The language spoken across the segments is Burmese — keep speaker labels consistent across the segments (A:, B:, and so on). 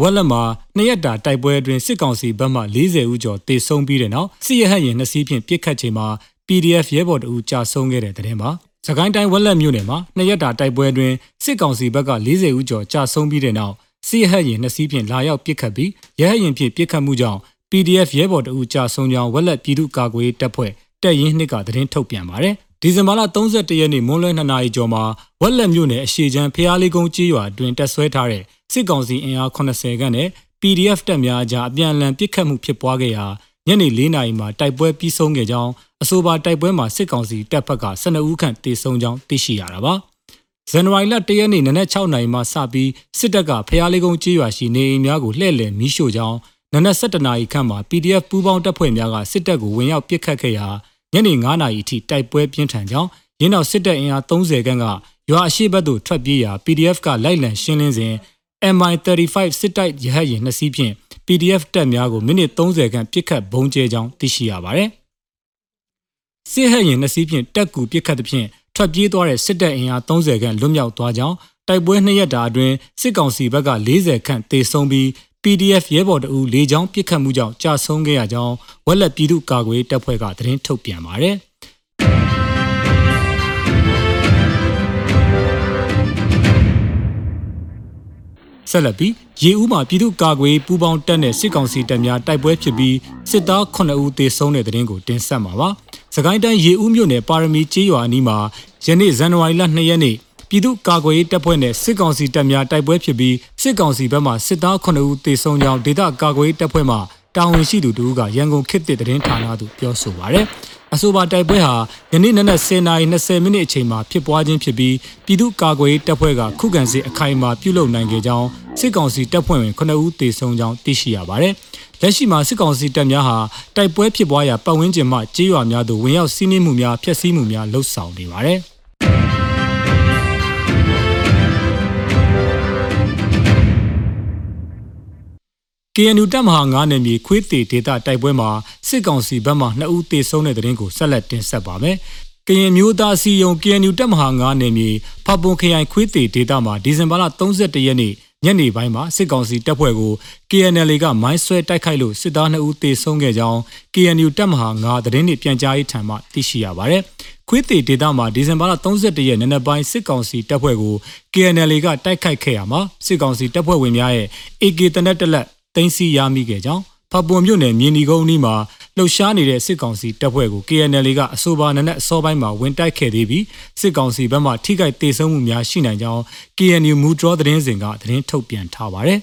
A: ဝက်လက်မှာနှစ်ရက်တာတိုက်ပွဲအတွင်းစစ်ကောင်စီဘက်မှ40ဦးကျော်တေဆုံးပြီးတဲ့နောက်စစ်ရဟတ်ရင်နှစ်စီးဖြင့်ပစ်ခတ်ချိန်မှာ PDF ရဲဘော်တအူကြာဆုံးခဲ့တဲ့တဲ့တင်ပါ။စကိုင်းတိုင်းဝက်လက်မြို့နယ်မှာနှစ်ရက်တာတိုက်ပွဲအတွင်းစစ်ကောင်စီဘက်က40ဦးကျော်ကြာဆုံးပြီးတဲ့နောက်စစ်ရဟတ်ရင်နှစ်စီးဖြင့်လာရောက်ပစ်ခတ်ပြီးရဟတ်ရင်ဖြင့်ပစ်ခတ်မှုကြောင့် PDF ရဲဘော်တအူကြာဆုံးကြောင်းဝက်လက်ပြည်သူ့ကာကွယ်တပ်ဖွဲ့တပ်ရင်းနှစ်ကသတင်းထုတ်ပြန်ပါတယ်။ ဒီဇင်ဘာလ31ရက်နေ့မွန်းလွဲ2နာရီကျော်မှာဝက်လက်မြို့နယ်အရှိချမ်းဖျားလေးကုန်းကြေးရွာတွင်တက်ဆွဲထားတဲ့စစ်ကောင်စီအင်အား80ခန့်နဲ့ PDF တပ်များအကြားအပြန်အလှန်ပစ်ခတ်မှုဖြစ်ပွားခဲ့ရာညနေ4နာရီမှာတိုက်ပွဲပြီးဆုံးခဲ့ကြောင်းအဆိုပါတိုက်ပွဲမှာစစ်ကောင်စီတပ်ဖက်က12ဦးခန့်တေဆုံးကြောင်းသိရှိရတာပါဇန်နဝါရီလ1ရက်နေ့နနက်6နာရီမှစပြီးစစ်တပ်ကဖျားလေးကုန်းကြေးရွာရှိနေအိမ်များကိုလှည့်လည်မီးရှို့ကြောင်းနနက်7နာရီခန့်မှာ PDF ပူးပေါင်းတပ်ဖွဲ့များကစစ်တပ်ကိုဝင်ရောက်ပစ်ခတ်ခဲ့ရာ ညနေ9နာရီအထိတိုက်ပွဲပြင်းထန်ကြောင်းရင်းနောက်စစ်တပ်အင်အား30ခန့်ကရွာအရှိဘက်သို့ထွက်ပြေးရာ PDF ကလိုက်လံရှင်းလင်းစဉ် MI35 စစ်တိုက်ရဟတ်ယာဉ်နှစ်စီးဖြင့် PDF တပ်များကိုမိနစ်30ခန့်ပစ်ခတ်ဘုံကျဲကြောင်းသိရှိရပါတယ်။စစ်ဟတ်ယာဉ်နှစ်စီးဖြင့်တက်ကူပစ်ခတ်သဖြင့်ထွက်ပြေးသွားတဲ့စစ်တပ်အင်အား30ခန့်လွတ်မြောက်သွားကြောင်းတိုက်ပွဲနှစ်ရက်တာအတွင်းစစ်ကောင်စီဘက်က40ခန့်တေဆုံးပြီး PDF ရဲဘော်တအူလေးချောင်းပစ်ခတ်မှုကြောင့်ကြာဆုံးခဲ့ရကြောင်းဝက်လက်ပြည်သူ့ကာကွယ်တပ်ဖွဲ့ကသတင်းထုတ်ပြန်ပါတယ်။ဆက်လက်ပြီးရေဦးမှာပြည်သူ့ကာကွယ်ပူးပေါင်းတပ်နဲ့စစ်ကောင်စီတပ်များတိုက်ပွဲဖြစ်ပြီးစစ်သား9ဦးသေဆုံးတဲ့တဲ့ရင်ကိုတင်ဆက်မှာပါ။စကိုင်းတိုင်းရေဦးမြို့နယ်ပါရမီကျေးရွာအနီးမှာယနေ့ဇန်နဝါရီလ2ရက်နေ့ ပြည်သူ့ကာကွယ်ရေးတပ်ဖွဲ့နဲ့စစ်ကောင်စီတပ်များတိုက်ပွဲဖြစ်ပြီးစစ်ကောင်စီဘက်မှစစ်သား9ဦးသေဆုံးကြောင်းဒေသကာကွယ်ရေးတပ်ဖွဲ့မှတာဝန်ရှိသူတို့ကရန်ကုန်ခေတ်သစ်သတင်းဌာနသို့ပြောဆိုပါရယ်။အဆိုပါတိုက်ပွဲဟာယနေ့နနက်10:20မိနစ်အချိန်မှာဖြစ်ပွားခြင်းဖြစ်ပြီးပြည်သူ့ကာကွယ်ရေးတပ်ဖွဲ့ကခုခံစစ်အခိုင်အမာပြုလုပ်နိုင်ခဲ့ကြောင်းစစ်ကောင်စီတပ်ဖွဲ့ဝင်9ဦးသေဆုံးကြောင်းသိရှိရပါတယ်။လက်ရှိမှာစစ်ကောင်စီတပ်များဟာတိုက်ပွဲဖြစ်ပွားရာပတ်ဝန်းကျင်မှကြေးရွာများသို့ဝင်ရောက်စီးနင်းမှုများဖျက်ဆီးမှုများလှုပ်ဆောင်နေပါတယ်။ KNU တပ်မဟာ9နယ်မြေခွေးတေဒေတာတိုက်ပွဲမှာစစ်ကောင်စီဘက်မှ2ဦးသေဆုံးတဲ့တဲ့ရင်ကိုဆက်လက်တင်ဆက်ပါမယ်။ကရင်မျိုးသားစီယုံ KNU တပ်မဟာ9နယ်မြေဖပွန်ခရိုင်ခွေးတေဒေတာမှာဒီဇင်ဘာလ31ရက်နေ့ညနေပိုင်းမှာစစ်ကောင်စီတပ်ဖွဲ့ကို KNL ကမိုင်းဆွဲတိုက်ခိုက်လို့စစ်သား2ဦးသေဆုံးခဲ့ကြောင်း KNU တပ်မဟာ9သတင်းတွေပြန်ကြားရေးထံမှသိရှိရပါတယ်။ခွေးတေဒေတာမှာဒီဇင်ဘာလ31ရက်နေ့နက်ပိုင်းစစ်ကောင်စီတပ်ဖွဲ့ကို KNL ကတိုက်ခိုက်ခဲ့ရမှာစစ်ကောင်စီတပ်ဖွဲ့ဝင်များရဲ့ AK တနက်တလက် သိမ်းဆည်းရမိခဲ့ကြောင်းဖပွန်မြို့နယ်မြင်းဒီကုန်းအနီးမှာလှုပ်ရှားနေတဲ့စစ်ကောင်စီတပ်ဖွဲ့ကို KNL ကအဆိုပါနနဲ့အစောပိုင်းမှာဝင်တိုက်ခဲ့သေးပြီးစစ်ကောင်စီဘက်မှထိခိုက်ဒေဆုံးမှုများရှိနိုင်ကြောင်း KNU မူဒရောသတင်းစဉ်ကသတင်းထုတ်ပြန်ထားပါတယ်။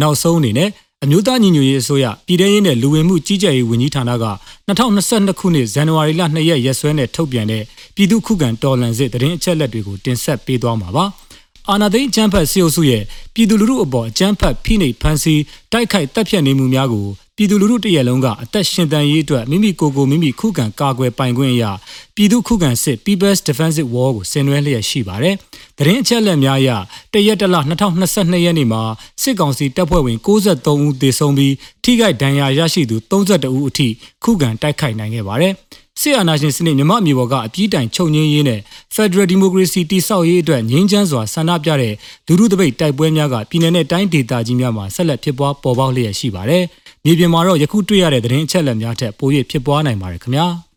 A: နောက်ဆုံးအနေနဲ့အမျိုးသားညီညွတ်ရေးအစိုးရပြည်ထရေးနဲ့လူဝင်မှုကြီးကြပ်ရေးဝန်ကြီးဌာနက2022ခုနှစ်ဇန်နဝါရီလ2ရက်ရက်စွဲနဲ့ထုတ်ပြန်တဲ့ ပြည်သူ့ခုခံတော်လှန်စစ်တရင်အချက်လက်တွေကိုတင်ဆက်ပေးသွားမှာပါ။အာနာသိန်းအကျန်းဖတ်စီအုပ်စုရဲ့ပြည်သူလူထုအပေါ်အကျန်းဖတ်ဖိနှိပ်ဖန်ဆီးတိုက်ခိုက်တပ်ဖြတ်နေမှုများကိုပြည်သူလူထုတရက်လုံးကအသက်ရှင်တန်ရေးအတွက်မိမိကိုယ်ကိုမိမိခုခံကာကွယ်ပိုင်ခွင့်အရာပြည်သူခုခံစစ် People's Defensive War ကိုဆင်နွှဲလျက်ရှိပါတယ်။တရင်အချက်လက်များအရတရက်တလ2022ရက်နေ့မှာစစ်ကောင်စီတပ်ဖွဲ့ဝင်63ဦးသေဆုံးပြီးထိခိုက်ဒဏ်ရာရရှိသူ32ဦးအထိခုခံတိုက်ခိုက်နိုင်ခဲ့ပါတယ်။ စစ်အာဏာရှင်စနစ်မြမအမျိုးပေါ်ကအပြည့်တိုင်ချုပ်ငင်းရေးနဲ့ Federal Democracy တိဆောက်ရေးအတွက်ငြင်းချမ်းစွာဆန္ဒပြတဲ့လူထုတပိတ်တိုက်ပွဲများကပြည်내နဲ့တိုင်းဒေသကြီးများမှာဆက်လက်ဖြစ်ပွားပေါ်ပေါက်လျက်ရှိပါတယ်။မြေပြင်မှာတော့ယခုတွေ့ရတဲ့သတင်းအချက်အလက်များထက်ပို၍ဖြစ်ပွားနိုင်ပါတယ်ခင်ဗျာ။